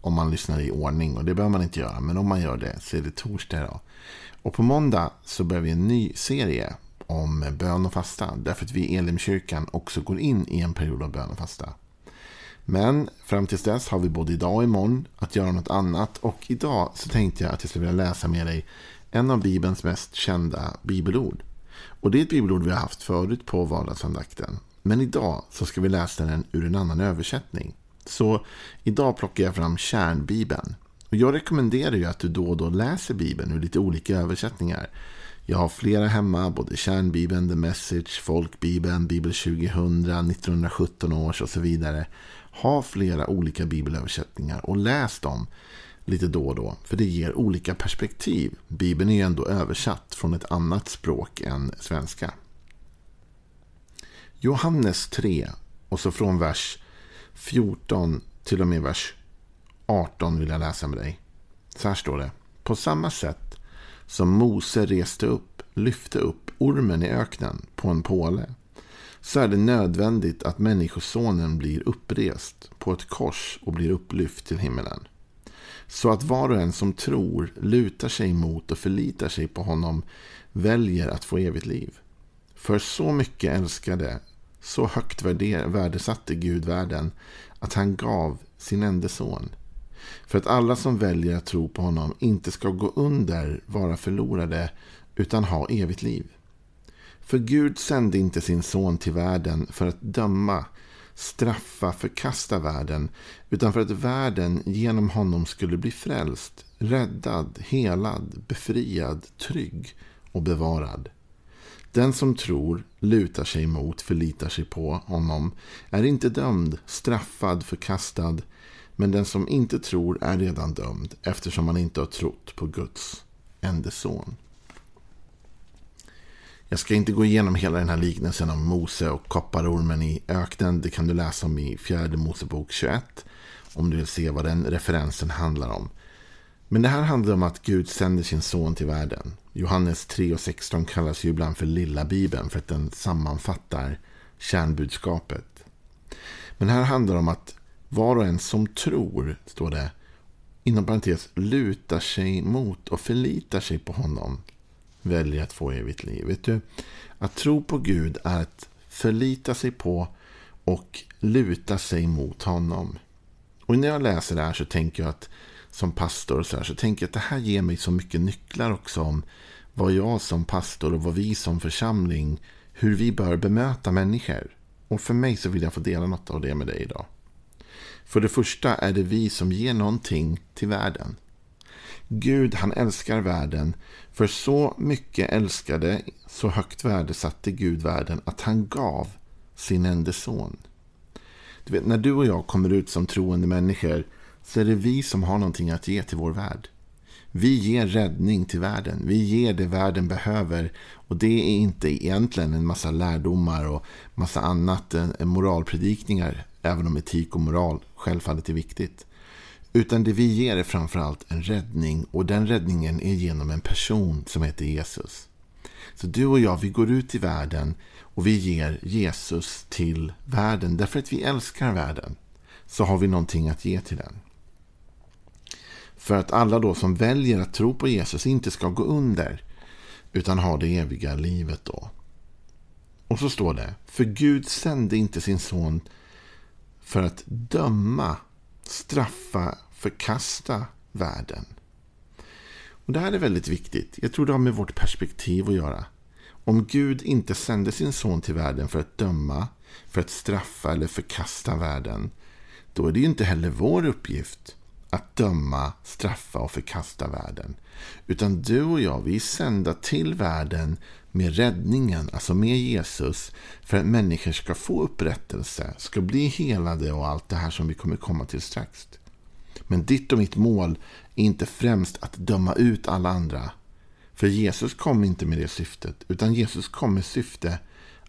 om man lyssnar i ordning. Och det behöver man inte göra. Men om man gör det så är det torsdag idag. Och på måndag så börjar vi en ny serie om bön och fasta. Därför att vi i Elimkyrkan också går in i en period av bön och fasta. Men fram tills dess har vi både idag och imorgon att göra något annat. Och idag så tänkte jag att jag skulle vilja läsa med dig en av Bibelns mest kända bibelord. Och det är ett bibelord vi har haft förut på vardagsandakten. Men idag så ska vi läsa den ur en annan översättning. Så idag plockar jag fram kärnbibeln. Och jag rekommenderar ju att du då och då läser Bibeln ur lite olika översättningar. Jag har flera hemma, både kärnbibeln, The Message, folkbibeln, Bibel 2000, 1917 års och så vidare. Ha flera olika bibelöversättningar och läs dem lite då och då. För det ger olika perspektiv. Bibeln är ju ändå översatt från ett annat språk än svenska. Johannes 3 och så från vers 14 till och med vers 18 vill jag läsa med dig. Så här står det. På samma sätt som Mose reste upp, lyfte upp ormen i öknen på en påle så är det nödvändigt att Människosonen blir upprest på ett kors och blir upplyft till himmelen. Så att var och en som tror, lutar sig mot och förlitar sig på honom väljer att få evigt liv. För så mycket älskade så högt värdesatte Gud världen att han gav sin enda son. För att alla som väljer att tro på honom inte ska gå under, vara förlorade, utan ha evigt liv. För Gud sände inte sin son till världen för att döma, straffa, förkasta världen, utan för att världen genom honom skulle bli frälst, räddad, helad, befriad, trygg och bevarad. Den som tror, lutar sig mot, förlitar sig på honom är inte dömd, straffad, förkastad. Men den som inte tror är redan dömd eftersom man inte har trott på Guds enda son. Jag ska inte gå igenom hela den här liknelsen om Mose och kopparormen i öknen. Det kan du läsa om i fjärde Mosebok 21. Om du vill se vad den referensen handlar om. Men det här handlar om att Gud sänder sin son till världen. Johannes 3 och 16 kallas ju ibland för lilla bibeln för att den sammanfattar kärnbudskapet. Men här handlar det om att var och en som tror, står det, inom parentes, lutar sig mot och förlitar sig på honom väljer att få evigt liv. Vet du, att tro på Gud är att förlita sig på och luta sig mot honom. Och när jag läser det här så tänker jag att som pastor så, här, så tänker jag att det här ger mig så mycket nycklar också om vad jag som pastor och vad vi som församling, hur vi bör bemöta människor. Och för mig så vill jag få dela något av det med dig idag. För det första är det vi som ger någonting till världen. Gud han älskar världen, för så mycket älskade, så högt värdesatte Gud världen att han gav sin enda son. Du vet, när du och jag kommer ut som troende människor så är det vi som har någonting att ge till vår värld. Vi ger räddning till världen. Vi ger det världen behöver. Och det är inte egentligen en massa lärdomar och massa annat än moralpredikningar. Även om etik och moral självfallet är viktigt. Utan det vi ger är framförallt en räddning. Och den räddningen är genom en person som heter Jesus. Så du och jag, vi går ut i världen och vi ger Jesus till världen. Därför att vi älskar världen. Så har vi någonting att ge till den. För att alla då som väljer att tro på Jesus inte ska gå under. Utan ha det eviga livet då. Och så står det. För Gud sände inte sin son för att döma, straffa, förkasta världen. Och Det här är väldigt viktigt. Jag tror det har med vårt perspektiv att göra. Om Gud inte sände sin son till världen för att döma, för att straffa eller förkasta världen då är det ju inte heller vår uppgift att döma, straffa och förkasta världen. Utan du och jag, vi är sända till världen med räddningen, alltså med Jesus, för att människor ska få upprättelse, ska bli helade och allt det här som vi kommer komma till strax. Men ditt och mitt mål är inte främst att döma ut alla andra. För Jesus kom inte med det syftet, utan Jesus kom med syfte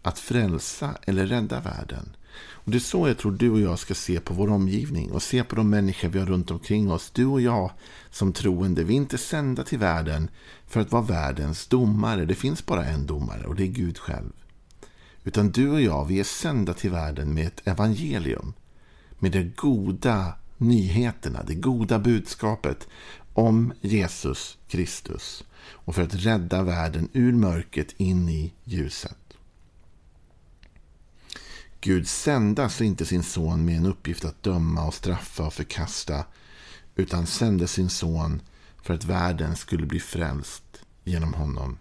att frälsa eller rädda världen. Och Det är så jag tror du och jag ska se på vår omgivning och se på de människor vi har runt omkring oss. Du och jag som troende, vi är inte sända till världen för att vara världens domare. Det finns bara en domare och det är Gud själv. Utan du och jag, vi är sända till världen med ett evangelium. Med de goda nyheterna, det goda budskapet om Jesus Kristus. Och för att rädda världen ur mörkret in i ljuset. Gud sände alltså inte sin son med en uppgift att döma och straffa och förkasta. Utan sände sin son för att världen skulle bli frälst genom honom.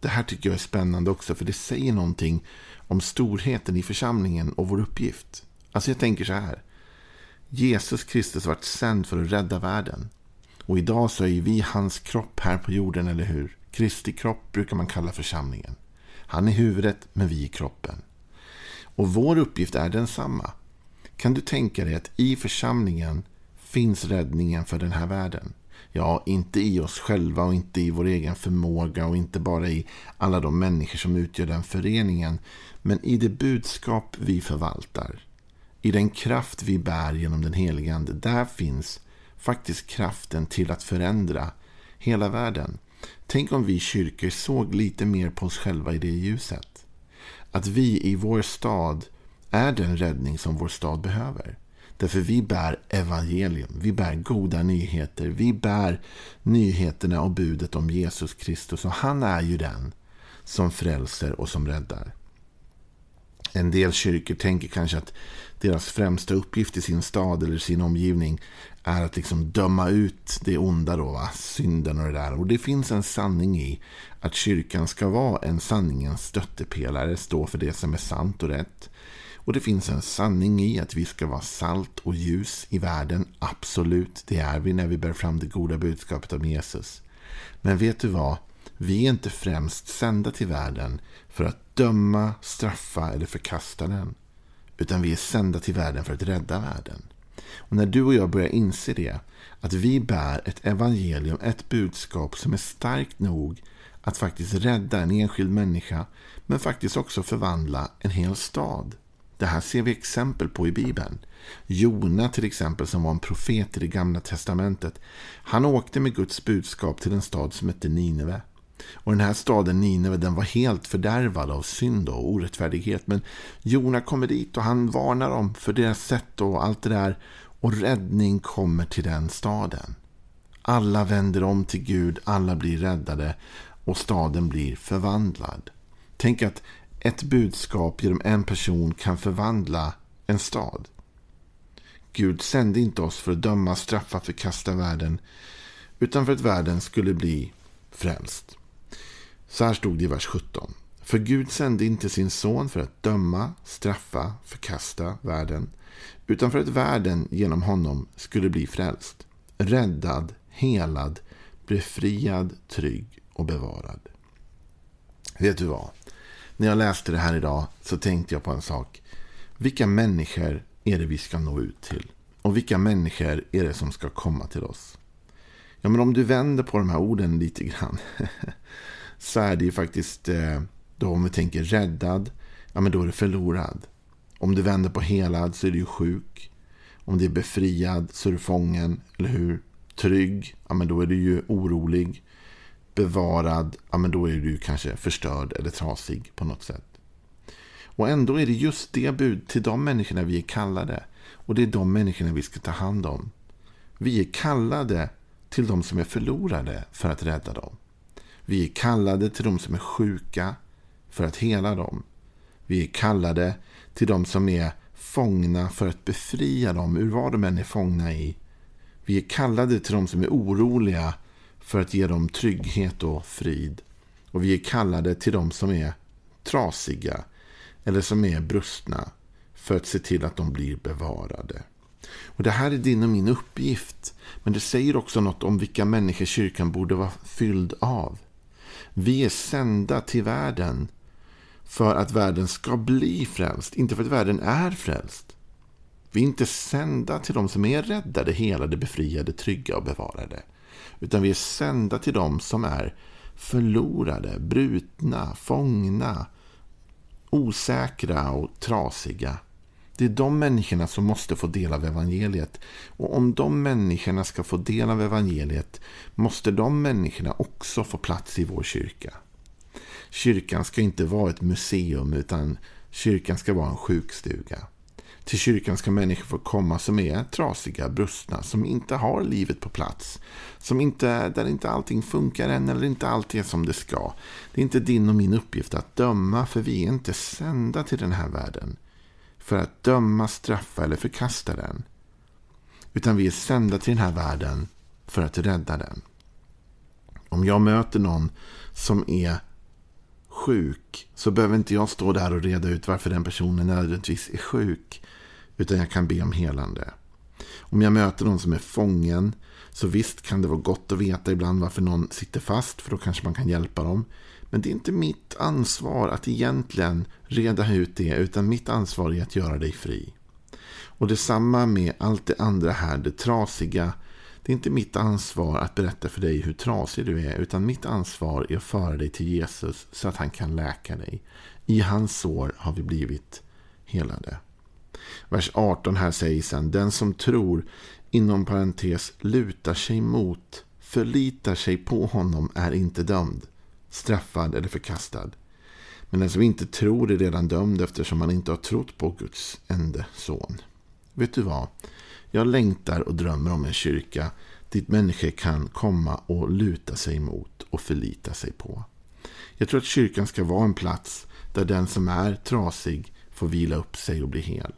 Det här tycker jag är spännande också för det säger någonting om storheten i församlingen och vår uppgift. Alltså jag tänker så här. Jesus Kristus varit sänd för att rädda världen. Och idag så är vi hans kropp här på jorden, eller hur? Kristi kropp brukar man kalla församlingen. Han är huvudet, men vi är kroppen. Och vår uppgift är densamma. Kan du tänka dig att i församlingen finns räddningen för den här världen? Ja, inte i oss själva och inte i vår egen förmåga och inte bara i alla de människor som utgör den föreningen. Men i det budskap vi förvaltar. I den kraft vi bär genom den helige Ande. Där finns faktiskt kraften till att förändra hela världen. Tänk om vi kyrkor såg lite mer på oss själva i det ljuset att vi i vår stad är den räddning som vår stad behöver. Därför vi bär evangelium, vi bär goda nyheter, vi bär nyheterna och budet om Jesus Kristus. Och han är ju den som frälser och som räddar. En del kyrkor tänker kanske att deras främsta uppgift i sin stad eller sin omgivning är att liksom döma ut det onda, då, va? synden och det där. Och det finns en sanning i att kyrkan ska vara en sanningens stöttepelare, stå för det som är sant och rätt. Och det finns en sanning i att vi ska vara salt och ljus i världen. Absolut, det är vi när vi bär fram det goda budskapet om Jesus. Men vet du vad? Vi är inte främst sända till världen för att döma, straffa eller förkasta den. Utan vi är sända till världen för att rädda världen. Och när du och jag börjar inse det, att vi bär ett evangelium, ett budskap som är starkt nog att faktiskt rädda en enskild människa, men faktiskt också förvandla en hel stad. Det här ser vi exempel på i Bibeln. Jona till exempel, som var en profet i det gamla testamentet, han åkte med Guds budskap till en stad som hette Nineve. Och den här staden Nineve den var helt fördärvad av synd och orättfärdighet. Men Jona kommer dit och han varnar dem för deras sätt och allt det där. Och räddning kommer till den staden. Alla vänder om till Gud, alla blir räddade och staden blir förvandlad. Tänk att ett budskap genom en person kan förvandla en stad. Gud sände inte oss för att döma, straffa, förkasta världen utan för att världen skulle bli frälst. Så här stod det i vers 17. För Gud sände inte sin son för att döma, straffa, förkasta världen, utan för att världen genom honom skulle bli frälst, räddad, helad, befriad, trygg och bevarad. Vet du vad? När jag läste det här idag så tänkte jag på en sak. Vilka människor är det vi ska nå ut till? Och vilka människor är det som ska komma till oss? Ja, men om du vänder på de här orden lite grann så är det ju faktiskt, eh, då om vi tänker räddad, ja men då är det förlorad. Om du vänder på helad så är du sjuk. Om det är befriad så är du fången, eller hur? Trygg, ja men då är du ju orolig. Bevarad, ja men då är du kanske förstörd eller trasig på något sätt. Och ändå är det just det bud till de människorna vi är kallade. Och det är de människorna vi ska ta hand om. Vi är kallade till de som är förlorade för att rädda dem. Vi är kallade till de som är sjuka för att hela dem. Vi är kallade till de som är fångna för att befria dem ur vad de än är fångna i. Vi är kallade till de som är oroliga för att ge dem trygghet och frid. Och vi är kallade till de som är trasiga eller som är brustna för att se till att de blir bevarade. Och Det här är din och min uppgift. Men det säger också något om vilka människor kyrkan borde vara fylld av. Vi är sända till världen för att världen ska bli frälst, inte för att världen är frälst. Vi är inte sända till de som är räddade, helade, befriade, trygga och bevarade. Utan vi är sända till de som är förlorade, brutna, fångna, osäkra och trasiga. Det är de människorna som måste få del av evangeliet. Och om de människorna ska få del av evangeliet måste de människorna också få plats i vår kyrka. Kyrkan ska inte vara ett museum utan kyrkan ska vara en sjukstuga. Till kyrkan ska människor få komma som är trasiga, brustna, som inte har livet på plats. Som inte, där inte allting funkar än eller inte allt är som det ska. Det är inte din och min uppgift att döma för vi är inte sända till den här världen. För att döma, straffa eller förkasta den. Utan vi är sända till den här världen för att rädda den. Om jag möter någon som är sjuk så behöver inte jag stå där och reda ut varför den personen nödvändigtvis är sjuk. Utan jag kan be om helande. Om jag möter någon som är fången så visst kan det vara gott att veta ibland varför någon sitter fast för då kanske man kan hjälpa dem. Men det är inte mitt ansvar att egentligen reda ut det utan mitt ansvar är att göra dig fri. Och detsamma med allt det andra här, det trasiga. Det är inte mitt ansvar att berätta för dig hur trasig du är utan mitt ansvar är att föra dig till Jesus så att han kan läka dig. I hans sår har vi blivit helade. Vers 18 här säger sen, den som tror, inom parentes, lutar sig mot, förlitar sig på honom är inte dömd, straffad eller förkastad. Men den som inte tror är redan dömd eftersom han inte har trott på Guds enda son. Vet du vad? Jag längtar och drömmer om en kyrka dit människor kan komma och luta sig mot och förlita sig på. Jag tror att kyrkan ska vara en plats där den som är trasig får vila upp sig och bli hel.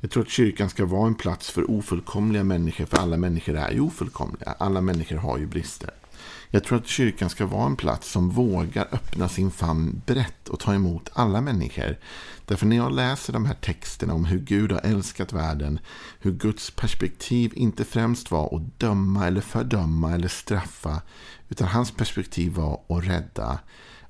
Jag tror att kyrkan ska vara en plats för ofullkomliga människor, för alla människor är ju ofullkomliga. Alla människor har ju brister. Jag tror att kyrkan ska vara en plats som vågar öppna sin famn brett och ta emot alla människor. Därför när jag läser de här texterna om hur Gud har älskat världen, hur Guds perspektiv inte främst var att döma eller fördöma eller straffa, utan hans perspektiv var att rädda.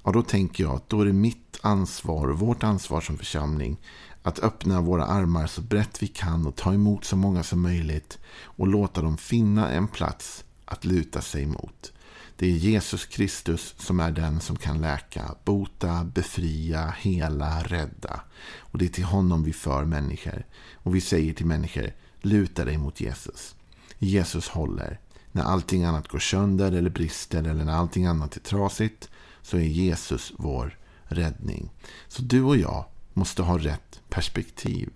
Ja, då tänker jag att då är det mitt ansvar, vårt ansvar som församling, att öppna våra armar så brett vi kan och ta emot så många som möjligt och låta dem finna en plats att luta sig mot. Det är Jesus Kristus som är den som kan läka, bota, befria, hela, rädda. Och det är till honom vi för människor. Och vi säger till människor, luta dig mot Jesus. Jesus håller. När allting annat går sönder eller brister eller när allting annat är trasigt så är Jesus vår räddning. Så du och jag måste ha rätt perspektiv.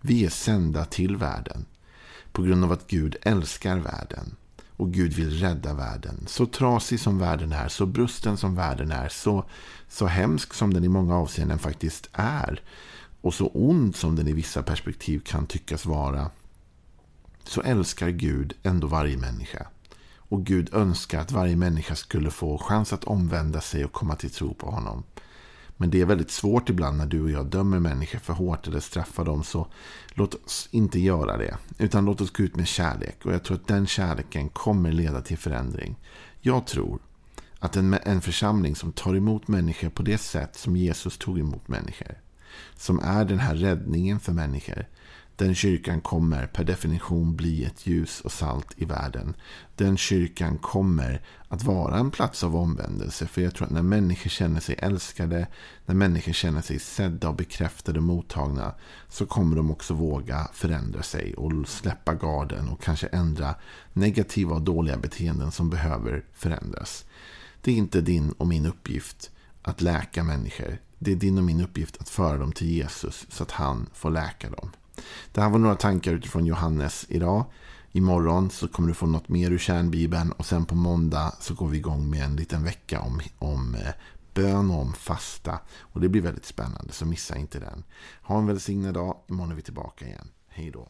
Vi är sända till världen på grund av att Gud älskar världen. Och Gud vill rädda världen. Så trasig som världen är, så brusten som världen är, så, så hemsk som den i många avseenden faktiskt är. Och så ond som den i vissa perspektiv kan tyckas vara. Så älskar Gud ändå varje människa. Och Gud önskar att varje människa skulle få chans att omvända sig och komma till tro på honom. Men det är väldigt svårt ibland när du och jag dömer människor för hårt eller straffar dem. Så låt oss inte göra det. Utan låt oss gå ut med kärlek. Och jag tror att den kärleken kommer leda till förändring. Jag tror att en, en församling som tar emot människor på det sätt som Jesus tog emot människor. Som är den här räddningen för människor. Den kyrkan kommer per definition bli ett ljus och salt i världen. Den kyrkan kommer att vara en plats av omvändelse. För jag tror att när människor känner sig älskade, när människor känner sig sedda och bekräftade och mottagna, så kommer de också våga förändra sig och släppa garden och kanske ändra negativa och dåliga beteenden som behöver förändras. Det är inte din och min uppgift att läka människor. Det är din och min uppgift att föra dem till Jesus så att han får läka dem. Det här var några tankar utifrån Johannes idag. Imorgon så kommer du få något mer ur kärnbibeln och sen på måndag så går vi igång med en liten vecka om, om eh, bön och om fasta. Och det blir väldigt spännande så missa inte den. Ha en välsignad dag. Imorgon är vi tillbaka igen. Hej då.